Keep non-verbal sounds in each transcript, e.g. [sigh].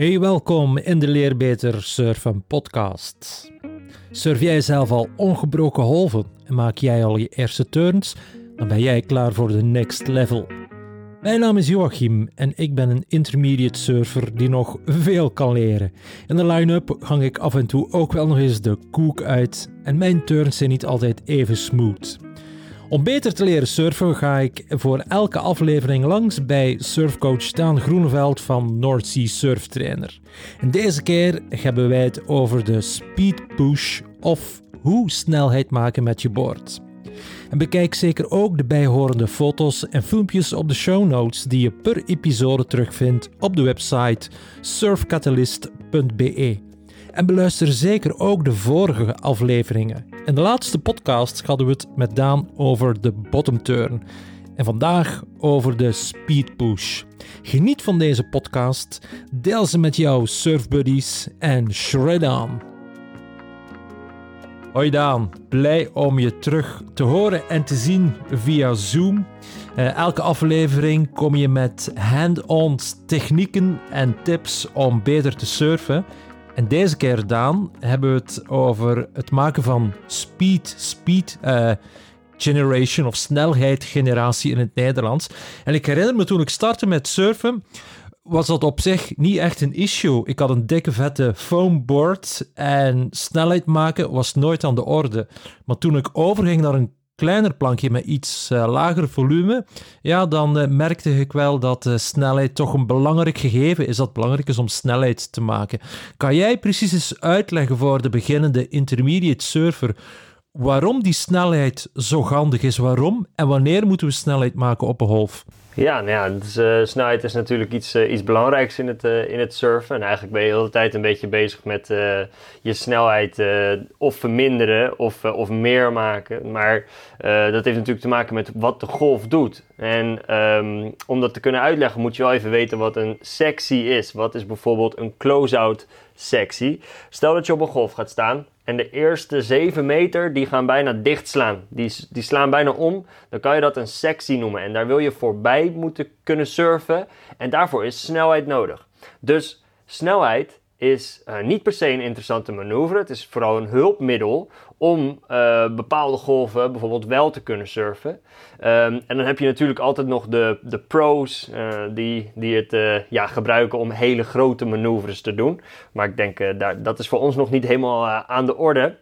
Hey, welkom in de Leerbeter Surfen podcast. Surf jij zelf al ongebroken golven en maak jij al je eerste turns? Dan ben jij klaar voor de next level. Mijn naam is Joachim en ik ben een intermediate surfer die nog veel kan leren. In de line-up hang ik af en toe ook wel nog eens de koek uit en mijn turns zijn niet altijd even smooth. Om beter te leren surfen ga ik voor elke aflevering langs bij surfcoach Daan Groeneveld van North Sea Surf Trainer. En deze keer hebben wij het over de speed push of hoe snelheid maken met je board. En bekijk zeker ook de bijhorende foto's en filmpjes op de show notes die je per episode terugvindt op de website surfcatalyst.be. En beluister zeker ook de vorige afleveringen. In de laatste podcast hadden we het met Daan over de bottom turn. En vandaag over de speed push. Geniet van deze podcast, deel ze met jouw surfbuddies en shred on. Hoi Daan, blij om je terug te horen en te zien via Zoom. Uh, elke aflevering kom je met hand-on technieken en tips om beter te surfen. En deze keer, Daan, hebben we het over het maken van speed, speed uh, generation of snelheid generatie in het Nederlands. En ik herinner me toen ik startte met surfen, was dat op zich niet echt een issue. Ik had een dikke vette foamboard en snelheid maken was nooit aan de orde. Maar toen ik overging naar een kleiner plankje met iets uh, lager volume, ja, dan uh, merkte ik wel dat uh, snelheid toch een belangrijk gegeven is. Dat belangrijk is om snelheid te maken. Kan jij precies eens uitleggen voor de beginnende intermediate surfer waarom die snelheid zo handig is? Waarom en wanneer moeten we snelheid maken op een golf? Ja, nou dus, uh, snelheid is natuurlijk iets, uh, iets belangrijks in het, uh, in het surfen. En eigenlijk ben je de hele tijd een beetje bezig met je snelheid of verminderen of, of meer maken. Maar dat heeft natuurlijk te maken met wat de golf doet. En um, om dat te kunnen uitleggen moet je wel even weten wat een sectie is. Wat is bijvoorbeeld een close-out sectie? Stel dat je op een golf gaat staan en de eerste 7 meter die gaan bijna dicht slaan. Die, die slaan bijna om. Dan kan je dat een sectie noemen. En daar wil je voorbij moeten kunnen surfen. En daarvoor is snelheid nodig. Dus snelheid is uh, niet per se een interessante manoeuvre. Het is vooral een hulpmiddel om uh, bepaalde golven bijvoorbeeld wel te kunnen surfen. Um, en dan heb je natuurlijk altijd nog de, de pros uh, die, die het ja, gebruiken om hele grote manoeuvres te doen. Maar ik denk daar, dat is voor ons nog niet helemaal aan de orde.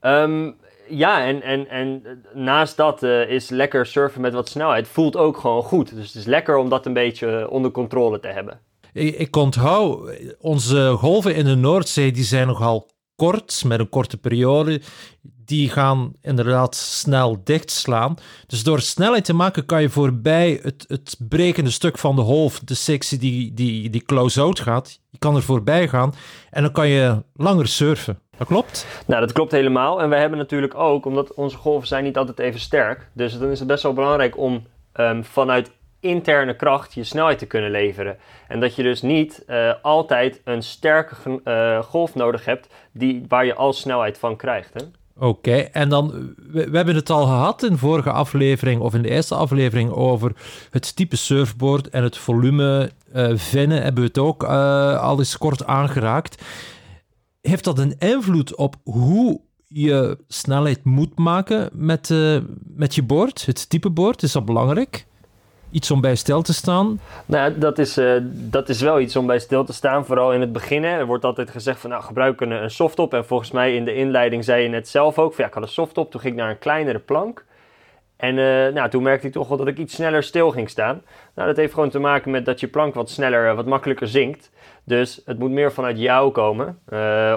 Um, ja, en, en, en naast dat is lekker surfen met wat snelheid voelt ook gewoon goed. Dus het is lekker om dat een beetje onder controle te hebben. Ik, ik onthoud, onze golven in de Noordzee die zijn nogal kort, met een korte periode. Die gaan inderdaad snel dichtslaan. Dus door snelheid te maken kan je voorbij het, het brekende stuk van de golf, de sectie die, die, die close-out gaat, je kan er voorbij gaan en dan kan je langer surfen. Dat klopt? Nou, dat klopt helemaal. En we hebben natuurlijk ook, omdat onze golven zijn niet altijd even sterk, dus dan is het best wel belangrijk om um, vanuit interne kracht je snelheid te kunnen leveren. En dat je dus niet uh, altijd een sterke uh, golf nodig hebt die, waar je al snelheid van krijgt. Oké, okay, en dan, we, we, hebben het al gehad in vorige aflevering of in de eerste aflevering over het type surfboard en het volume uh, vinnen hebben we het ook al eens kort aangeraakt. Heeft dat een invloed op hoe je snelheid moet maken met, met je board, het type board? Is dat belangrijk? Iets om bij stil te staan? Nou, dat is, uh, dat is wel iets om bij stil te staan. Vooral in het begin. Er wordt altijd gezegd van nou, gebruik een, een softop. En volgens mij in de inleiding zei je net zelf ook ja, ik had een softop. Toen ging ik naar een kleinere plank. En uh, nou, toen merkte ik toch wel dat ik iets sneller stil ging staan. Nou, dat heeft gewoon te maken met dat je plank wat sneller, eh, wat makkelijker zinkt. Dus het moet meer vanuit jou komen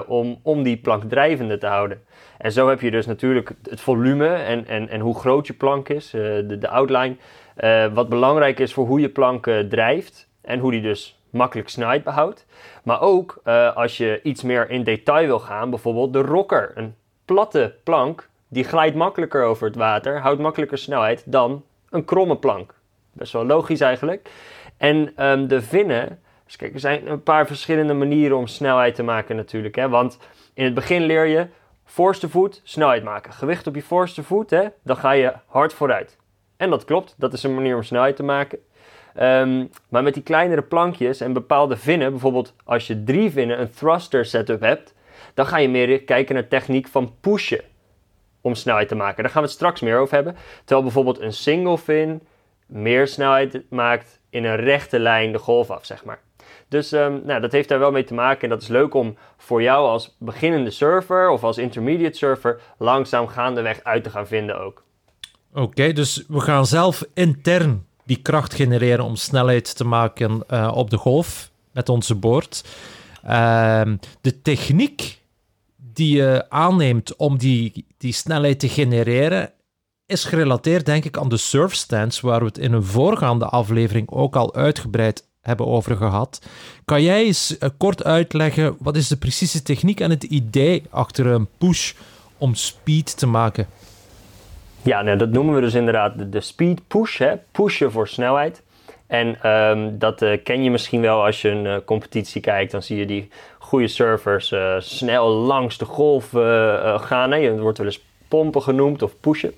om, om die plank drijvende te houden. En zo heb je dus natuurlijk het volume en, en, en hoe groot je plank is, de, de outline. Uh, wat belangrijk is voor hoe je plank drijft en hoe die dus makkelijk snelheid behoudt. Maar ook uh, als je iets meer in detail wil gaan, bijvoorbeeld de rocker. Een platte plank die glijdt makkelijker over het water, houdt makkelijker snelheid dan een kromme plank. Best wel logisch eigenlijk. En um, de vinnen, kijk, er zijn een paar verschillende manieren om snelheid te maken natuurlijk. Hè? Want in het begin leer je voorste voet snelheid maken. Gewicht op je voorste voet, hè? dan ga je hard vooruit. En dat klopt, dat is een manier om snelheid te maken. Ehm, maar met die kleinere plankjes en bepaalde vinnen, bijvoorbeeld als je drie vinnen, een thruster setup hebt, dan ga je meer kijken naar techniek van pushen om snelheid te maken. Daar gaan we het straks meer over hebben. Terwijl bijvoorbeeld een single fin meer snelheid maakt in een rechte lijn de golf af, zeg maar. Dus um, nou, dat heeft daar wel mee te maken. En dat is leuk om voor jou als beginnende surfer of als intermediate surfer langzaam gaandeweg uit te gaan vinden ook. Oké, dus we gaan zelf intern die kracht genereren om snelheid te maken uh, op de golf met onze boord. Uh, de techniek die je aanneemt om die, die snelheid te genereren, is gerelateerd, denk ik, aan de surfstands, waar we het in een voorgaande aflevering ook al uitgebreid hebben over gehad. Kan jij eens uh, kort uitleggen wat is de precieze techniek en het idee achter een push om speed te maken? Ja, nou, dat noemen we dus inderdaad de, speed push, hè? pushen voor snelheid. En um, dat uh, ken je misschien wel als je een uh, competitie kijkt. Dan zie je die goede surfers uh, snel langs de golf gaan. Hè? Het wordt wel eens pompen genoemd of pushen.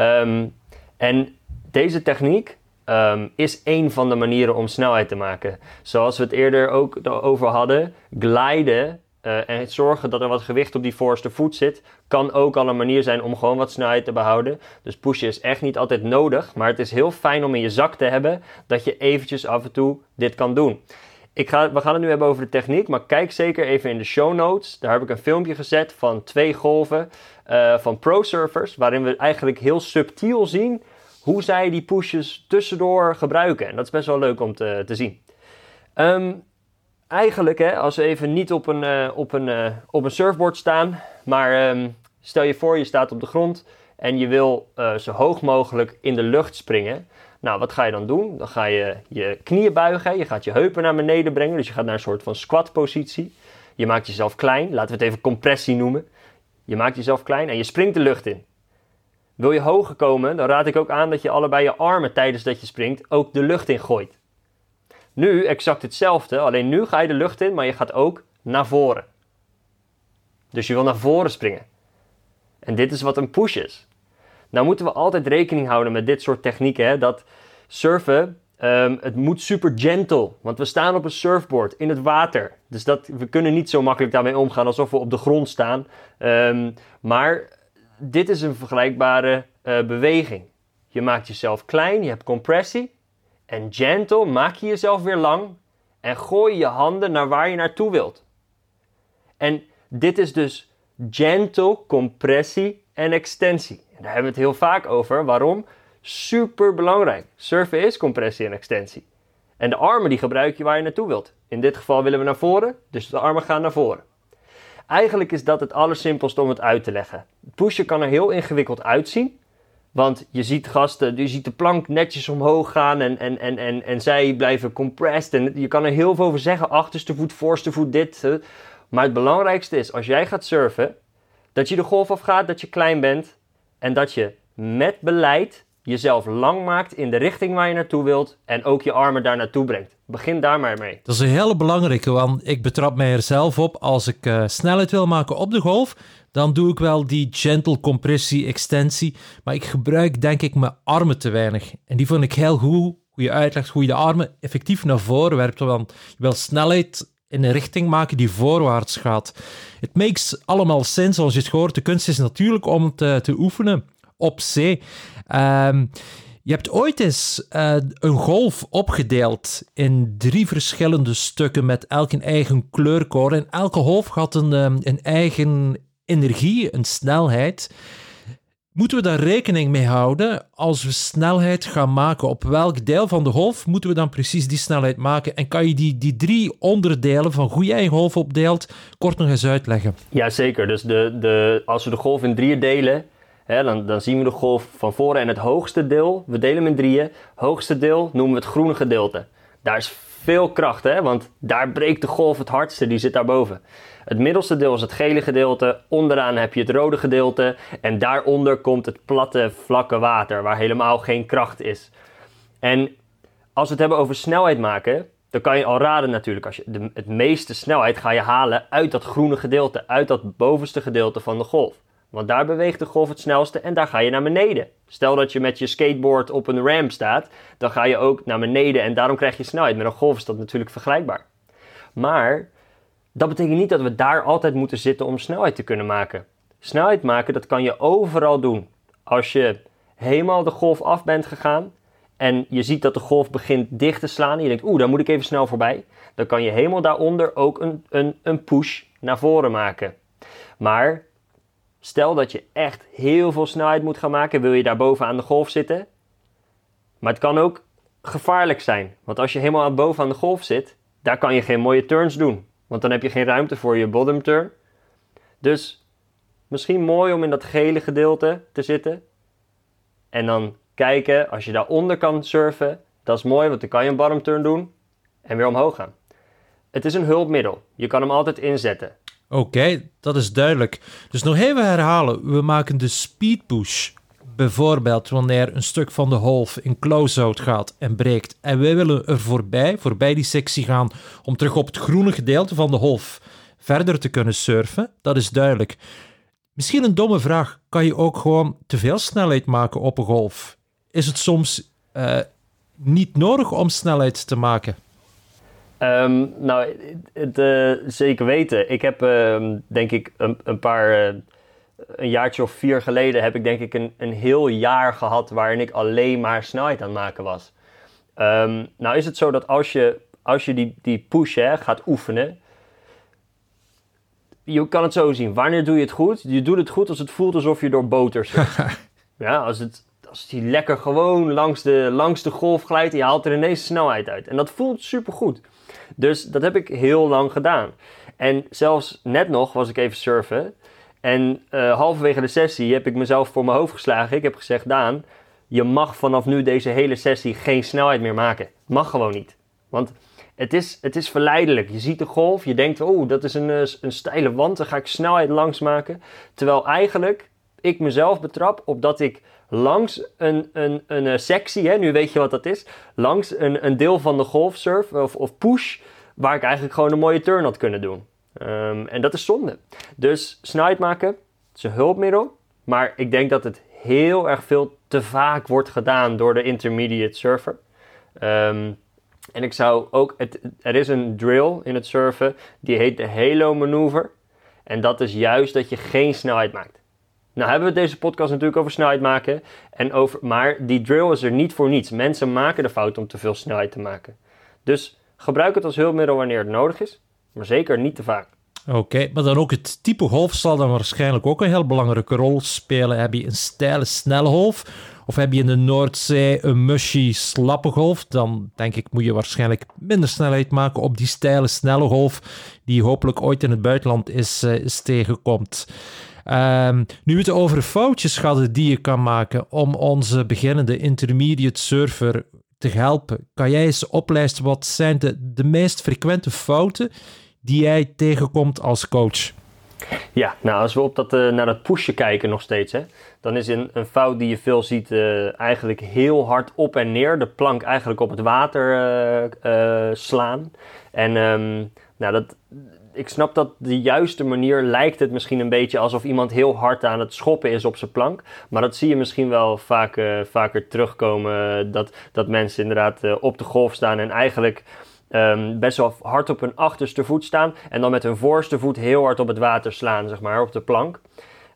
Um, en deze techniek um, is een van de manieren om snelheid te maken. Zoals we het eerder ook over hadden, gliden uh, en zorgen dat er wat gewicht op die voorste voet zit, kan ook al een manier zijn om gewoon wat snelheid te behouden. Dus pushen is echt niet altijd nodig, maar het is heel fijn om in je zak te hebben dat je eventjes af en toe dit kan doen. Ik ga, we gaan het nu hebben over de techniek, maar kijk zeker even in de show notes. Daar heb ik een filmpje gezet van twee golven uh, van pro surfers, waarin we eigenlijk heel subtiel zien hoe zij die pushes tussendoor gebruiken. En dat is best wel leuk om te, te zien. Um, eigenlijk, hè, als we even niet op een, uh, op een, uh, op een surfboard staan, maar um, stel je voor je staat op de grond en je wil uh, zo hoog mogelijk in de lucht springen. Nou, wat ga je dan doen? Dan ga je je knieën buigen, je gaat je heupen naar beneden brengen, dus je gaat naar een soort van squat positie. Je maakt jezelf klein, laten we het even compressie noemen. Je maakt jezelf klein en je springt de lucht in. Wil je hoger komen, dan raad ik ook aan dat je allebei je armen tijdens dat je springt ook de lucht in gooit. Nu exact hetzelfde, alleen nu ga je de lucht in, maar je gaat ook naar voren. Dus je wil naar voren springen. En dit is wat een push is. Nou moeten we altijd rekening houden met dit soort technieken. Hè? Dat surfen, um, het moet super gentle. Want we staan op een surfboard in het water. Dus dat, we kunnen niet zo makkelijk daarmee omgaan alsof we op de grond staan. Um, maar dit is een vergelijkbare uh, beweging. Je maakt jezelf klein, je hebt compressie. En gentle maak je jezelf weer lang en gooi je handen naar waar je naartoe wilt. En dit is dus gentle compressie en extensie. En daar hebben we het heel vaak over. Waarom? Super belangrijk. Surfen is compressie en extensie. En de armen die gebruik je waar je naartoe wilt. In dit geval willen we naar voren, dus de armen gaan naar voren. Eigenlijk is dat het allersimpelste om het uit te leggen. Pushen kan er heel ingewikkeld uitzien. Want je ziet gasten, je ziet de plank netjes omhoog gaan en, en, en, en, en zij blijven compressed. En je kan er heel veel over zeggen, achterste voet, voorste voet, dit. Maar het belangrijkste is, als jij gaat surfen, dat je de golf afgaat, dat je klein bent. En dat je met beleid jezelf lang maakt in de richting waar je naartoe wilt. En ook je armen daar naartoe brengt. Begin daar maar mee. Dat is een hele belangrijke, want ik betrap mij er zelf op. Als ik uh, snelheid wil maken op de golf, dan doe ik wel die gentle compressie, extensie. Maar ik gebruik denk ik mijn armen te weinig. En die vond ik heel goed, hoe je uitlegt hoe je de armen effectief naar voren werpt. Want je wil snelheid in een richting maken die voorwaarts gaat. Het makes allemaal sens, zoals je het hoort. De kunst is natuurlijk om te, te oefenen op zee. Um, je hebt ooit eens uh, een golf opgedeeld in drie verschillende stukken met elk een eigen kleurcode. En elke golf had een, um, een eigen energie, een snelheid. Moeten we daar rekening mee houden als we snelheid gaan maken? Op welk deel van de golf moeten we dan precies die snelheid maken? En kan je die, die drie onderdelen van hoe jij een golf opdeelt kort nog eens uitleggen? Jazeker, dus de, de, als we de golf in drieën delen, dan zien we de golf van voren en het hoogste deel, we delen hem in drieën. Hoogste deel noemen we het groene gedeelte. Daar is veel kracht, hè, want daar breekt de golf het hardste, die zit daarboven. Het middelste deel is het gele gedeelte, onderaan heb je het rode gedeelte en daaronder komt het platte, vlakke water waar helemaal geen kracht is. En als we het hebben over snelheid maken, dan kan je al raden natuurlijk, als je de, het meeste snelheid ga je halen uit dat groene gedeelte, uit dat bovenste gedeelte van de golf. Want daar beweegt de golf het snelste en daar ga je naar beneden. Stel dat je met je skateboard op een ramp staat, dan ga je ook naar beneden en daarom krijg je snelheid. Met een golf is dat natuurlijk vergelijkbaar. Maar dat betekent niet dat we daar altijd moeten zitten om snelheid te kunnen maken. Snelheid maken, dat kan je overal doen. Als je helemaal de golf af bent gegaan en je ziet dat de golf begint dicht te slaan en je denkt, oeh, daar moet ik even snel voorbij. Dan kan je helemaal daaronder ook een, een, een push naar voren maken. Maar stel dat je echt heel veel snelheid moet gaan maken, wil je daar boven aan de golf zitten. Maar het kan ook gevaarlijk zijn. Want als je helemaal boven aan de golf zit, daar kan je geen mooie turns doen. Want dan heb je geen ruimte voor je bottom turn. Dus misschien mooi om in dat gele gedeelte te zitten. En dan kijken, als je daaronder kan surfen, dat is mooi, want dan kan je een bottom turn doen en weer omhoog gaan. Het is een hulpmiddel. Je kan hem altijd inzetten. Oké, dat is duidelijk. Dus nog even herhalen. We maken de speed push. Bijvoorbeeld wanneer een stuk van de half in close-out gaat en breekt. En wij willen er voorbij, voorbij die sectie gaan, om terug op het groene gedeelte van de half verder te kunnen surfen. Dat is duidelijk. Misschien een domme vraag. Kan je ook gewoon te veel snelheid maken op een golf? Is het soms uh, niet nodig om snelheid te maken? Um, nou, het, uh, zeker weten. Ik heb uh, denk ik een, een paar, uh, een jaartje of vier geleden heb ik denk ik een, een heel jaar gehad waarin ik alleen maar snelheid aan het maken was. Um, nou is het zo dat als je, als je die, die push hè, gaat oefenen, je kan het zo zien. Wanneer doe je het goed? Je doet het goed als het voelt alsof je door boter zit. [laughs] ja, als het, als die lekker gewoon langs de, langs de golf glijdt je haalt er ineens snelheid uit. En dat voelt super goed. Dus dat heb ik heel lang gedaan. En zelfs net nog was ik even surfen. En uh, halverwege de sessie heb ik mezelf voor mijn hoofd geslagen. Ik heb gezegd, Daan, je mag vanaf nu deze hele sessie geen snelheid meer maken. Mag gewoon niet. Want het is, het is verleidelijk. Je ziet de golf, je denkt, oh, dat is een, eh, een steile wand, daar ga ik snelheid langs maken. Terwijl eigenlijk ik mezelf betrap op dat ik langs een, een, een, eh, sectie, hè, nu weet je wat dat is, langs een, een deel van de golfsurf of, of push, waar ik eigenlijk gewoon een mooie turn had kunnen doen. Um, en dat is zonde. Dus snelheid maken is een hulpmiddel, maar ik denk dat het heel erg veel te vaak wordt gedaan door de intermediate surfer. Um, en ik zou ook, het, er is een drill in het surfen, die heet de Halo Maneuver. En dat is juist dat je geen snelheid maakt. Nou hebben we deze podcast natuurlijk over snelheid maken. En over, maar die drill is er niet voor niets. Mensen maken de fout om te veel snelheid te maken. Dus gebruik het als hulpmiddel wanneer het nodig is. Maar zeker niet te vaak. Oké, maar dan ook het type golf zal dan waarschijnlijk ook een heel belangrijke rol spelen. Heb je een steile, snelle golf? Of heb je in de Noordzee een mushy, slappe golf? Dan denk ik moet je waarschijnlijk minder snelheid maken op die steile, snelle golf. Die hopelijk ooit in het buitenland is, uh, is tegenkomt. Um, nu we het over foutjes hadden die je kan maken om onze beginnende intermediate surfer te helpen, kan jij eens oplijsten wat zijn de, de meest frequente fouten die jij tegenkomt als coach? Ja, nou als we op dat, uh, naar dat pushen kijken nog steeds, hè, dan is een, een fout die je veel ziet uh, eigenlijk heel hard op en neer. De plank eigenlijk op het water uh, slaan. En um, nou, dat, ik snap dat de juiste manier lijkt het misschien een beetje alsof iemand heel hard aan het schoppen is op zijn plank. Maar dat zie je misschien wel vaak, vaker terugkomen. Dat, dat mensen inderdaad op de golf staan en eigenlijk um, best wel hard op hun achterste voet staan. En dan met hun voorste voet heel hard op het water slaan, zeg maar, op de plank.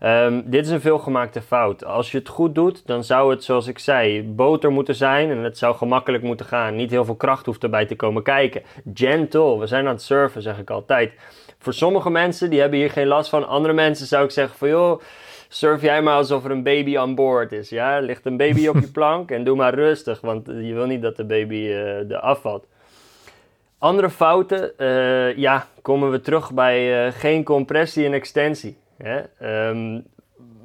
Um, dit is een veelgemaakte fout. Als je het goed doet, dan zou het, zoals ik zei, boter moeten zijn en het zou gemakkelijk moeten gaan. Niet heel veel kracht hoeft erbij te komen kijken. Gentle, we zijn aan het surfen, zeg ik altijd. Voor sommige mensen, die hebben hier geen last van. Andere mensen zou ik zeggen van, joh, surf jij maar alsof er een baby aan boord is. Ja, ligt een baby op je [laughs] plank en doe maar rustig, want je wil niet dat de baby uh, er afvalt. Andere fouten, uh, ja, komen we terug bij uh, geen compressie en extensie. Hè? Um,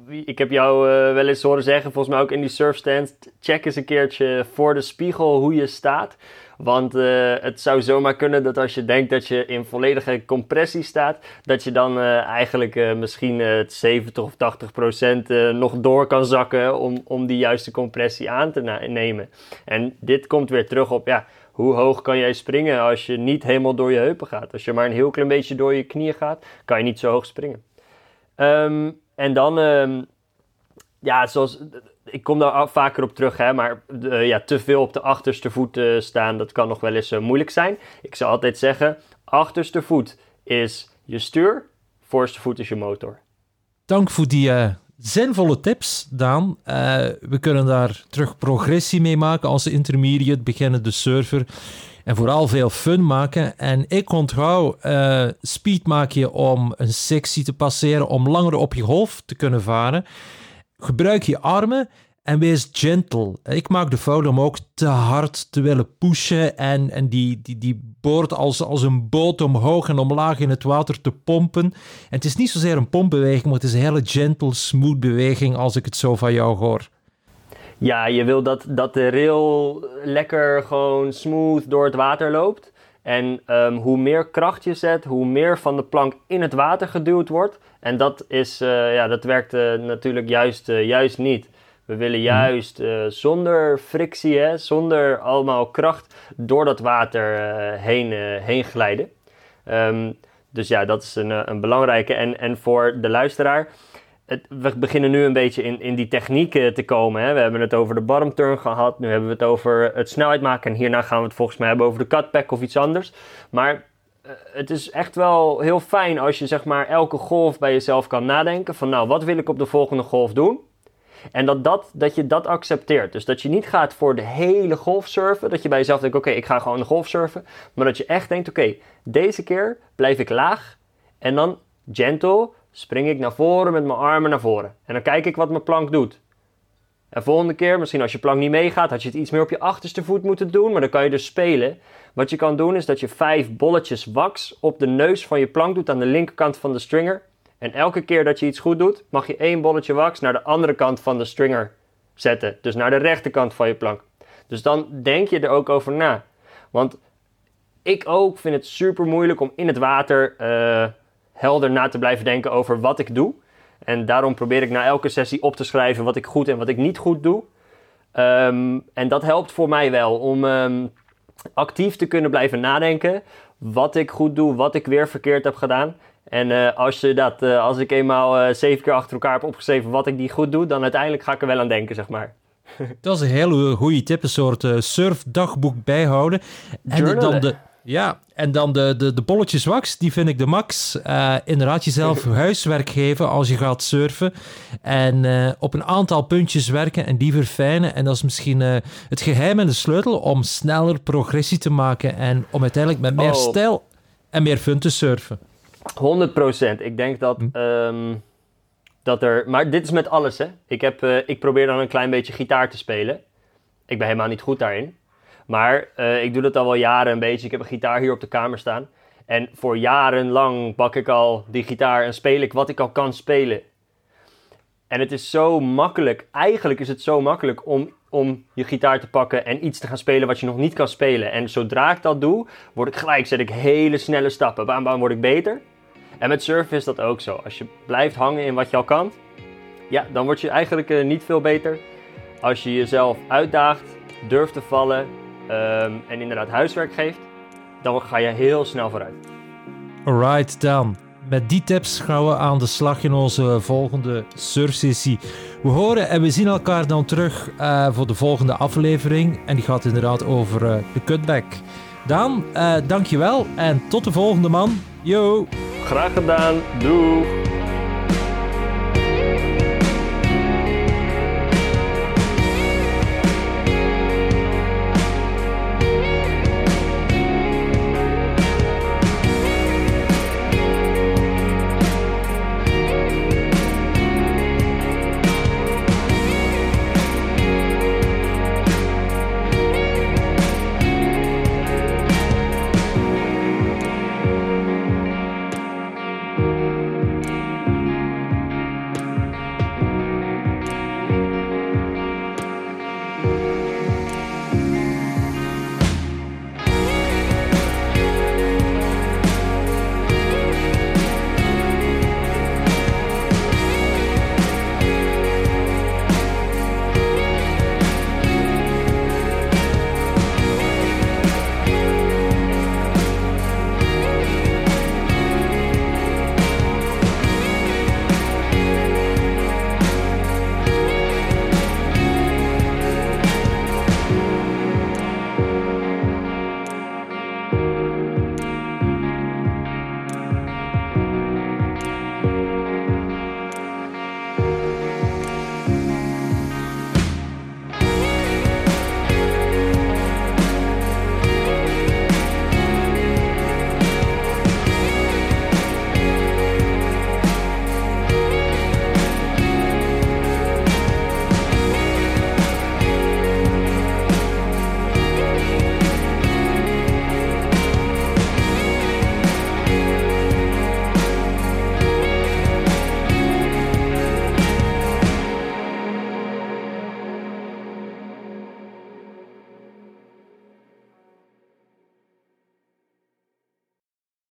ik heb jou uh, wel eens horen zeggen, volgens mij ook in die surfstand, check eens een keertje voor de spiegel hoe je staat. Want het zou zomaar kunnen dat als je denkt dat je in volledige compressie staat, dat je dan eigenlijk misschien uh, 70 of 80 procent nog door kan zakken om, om die juiste compressie aan te nemen. En dit komt weer terug op, ja, hoe hoog kan jij springen als je niet helemaal door je heupen gaat? Als je maar een heel klein beetje door je knieën gaat, kan je niet zo hoog springen. Um, en dan, ehm, ja, zoals, ik kom daar vaker op terug, hè, maar ja, te veel op de achterste voet staan, dat kan nog wel eens moeilijk zijn. Ik zou altijd zeggen, achterste voet is je stuur, voorste voet is je motor. Dank voor die zinvolle tips, Daan. we kunnen daar terug progressie mee maken als intermediate, beginnen de server. En vooral veel fun maken. En ik onthoud, uh, speed maak je om een sectie te passeren, om langer op je golf te kunnen varen. Gebruik je armen en wees gentle. Ik maak de fout om ook te hard te willen pushen en, en die, die, die boord als, als een boot omhoog en omlaag in het water te pompen. En het is niet zozeer een pompbeweging, maar het is een hele gentle, smooth beweging als ik het zo van jou hoor. Ja, je wil dat, dat de rail lekker gewoon smooth door het water loopt. En um, hoe meer kracht je zet, hoe meer van de plank in het water geduwd wordt. En dat, is, uh, ja, dat werkt uh, natuurlijk juist, uh, juist niet. We willen mhm. juist zonder frictie, hè, zonder allemaal kracht, door dat water heen, heen glijden. Um, dus ja, dat is een, een belangrijke. En, en voor de luisteraar, we beginnen nu een beetje in, in die technieken te komen. Hè. We hebben het over de bottom turn gehad. Nu hebben we het over het snelheid maken. En hierna gaan we het volgens mij hebben over de cutback of iets anders. Maar uh, het is echt wel heel fijn als je zeg maar elke golf bij jezelf kan nadenken. Van nou, wat wil ik op de volgende golf doen? En dat, dat, dat je dat accepteert. Dus dat je niet gaat voor de hele golf surfen. Dat je bij jezelf denkt, oké, ik ga gewoon de golf surfen. Maar dat je echt denkt, oké, deze keer blijf ik laag. En dan gentle, spring ik naar voren met mijn armen naar voren. En dan kijk ik wat mijn plank doet. En volgende keer, misschien als je plank niet meegaat, had je het iets meer op je achterste voet moeten doen. Maar dan kan je dus spelen. Wat je kan doen is dat je vijf bolletjes wax op de neus van je plank doet aan de linkerkant van de stringer. En elke keer dat je iets goed doet, mag je één bolletje wax naar de andere kant van de stringer zetten. Dus naar de rechterkant van je plank. Dus dan denk je er ook over na. Want ik ook vind het super moeilijk om in het water uh, helder na te blijven denken over wat ik doe. En daarom probeer ik na elke sessie op te schrijven wat ik goed en wat ik niet goed doe. Ehm, en dat helpt voor mij wel om um, actief te kunnen blijven nadenken. Wat ik goed doe, wat ik weer verkeerd heb gedaan. En uh, als, je dat, uh, als ik eenmaal uh, zeven keer achter elkaar heb opgeschreven wat ik die goed doe, dan uiteindelijk ga ik er wel aan denken, zeg maar. [laughs] Dat is een hele goede tip, een soort surfdagboek bijhouden. En dan de, ja, en dan de, de, de bolletjes wax, die vind ik de max. Uh, inderdaad, jezelf [laughs] huiswerk geven als je gaat surfen. En uh, op een aantal puntjes werken en die verfijnen. En dat is misschien uh, het geheim en de sleutel om sneller progressie te maken. En om uiteindelijk met meer oh. stijl en meer fun te surfen. 100 procent. Ik denk dat, hm. um, dat er... Maar dit is met alles, hè. Ik, heb, ik probeer dan een klein beetje gitaar te spelen. Ik ben helemaal niet goed daarin. Maar uh, ik doe dat al wel jaren een beetje. Ik heb een gitaar hier op de kamer staan. En voor jarenlang pak ik al die gitaar en speel ik wat ik al kan spelen. En het is zo makkelijk, eigenlijk is het zo makkelijk om, om je gitaar te pakken en iets te gaan spelen wat je nog niet kan spelen. En zodra ik dat doe, word ik gelijk, zet ik hele snelle stappen. Bam, word ik beter. En met surfen is dat ook zo. Als je blijft hangen in wat je al kan, ja, dan word je eigenlijk uh, niet veel beter. Als je jezelf uitdaagt, durft te vallen, um, en inderdaad huiswerk geeft, dan ga je heel snel vooruit. Alright, dan. Met die tips gaan we aan de slag in onze volgende surfsessie. We horen en we zien elkaar dan terug uh, voor de volgende aflevering. En die gaat inderdaad over uh, de cutback. Daan, uh, dankjewel en tot de volgende man. Yo! Graag gedaan. Doei!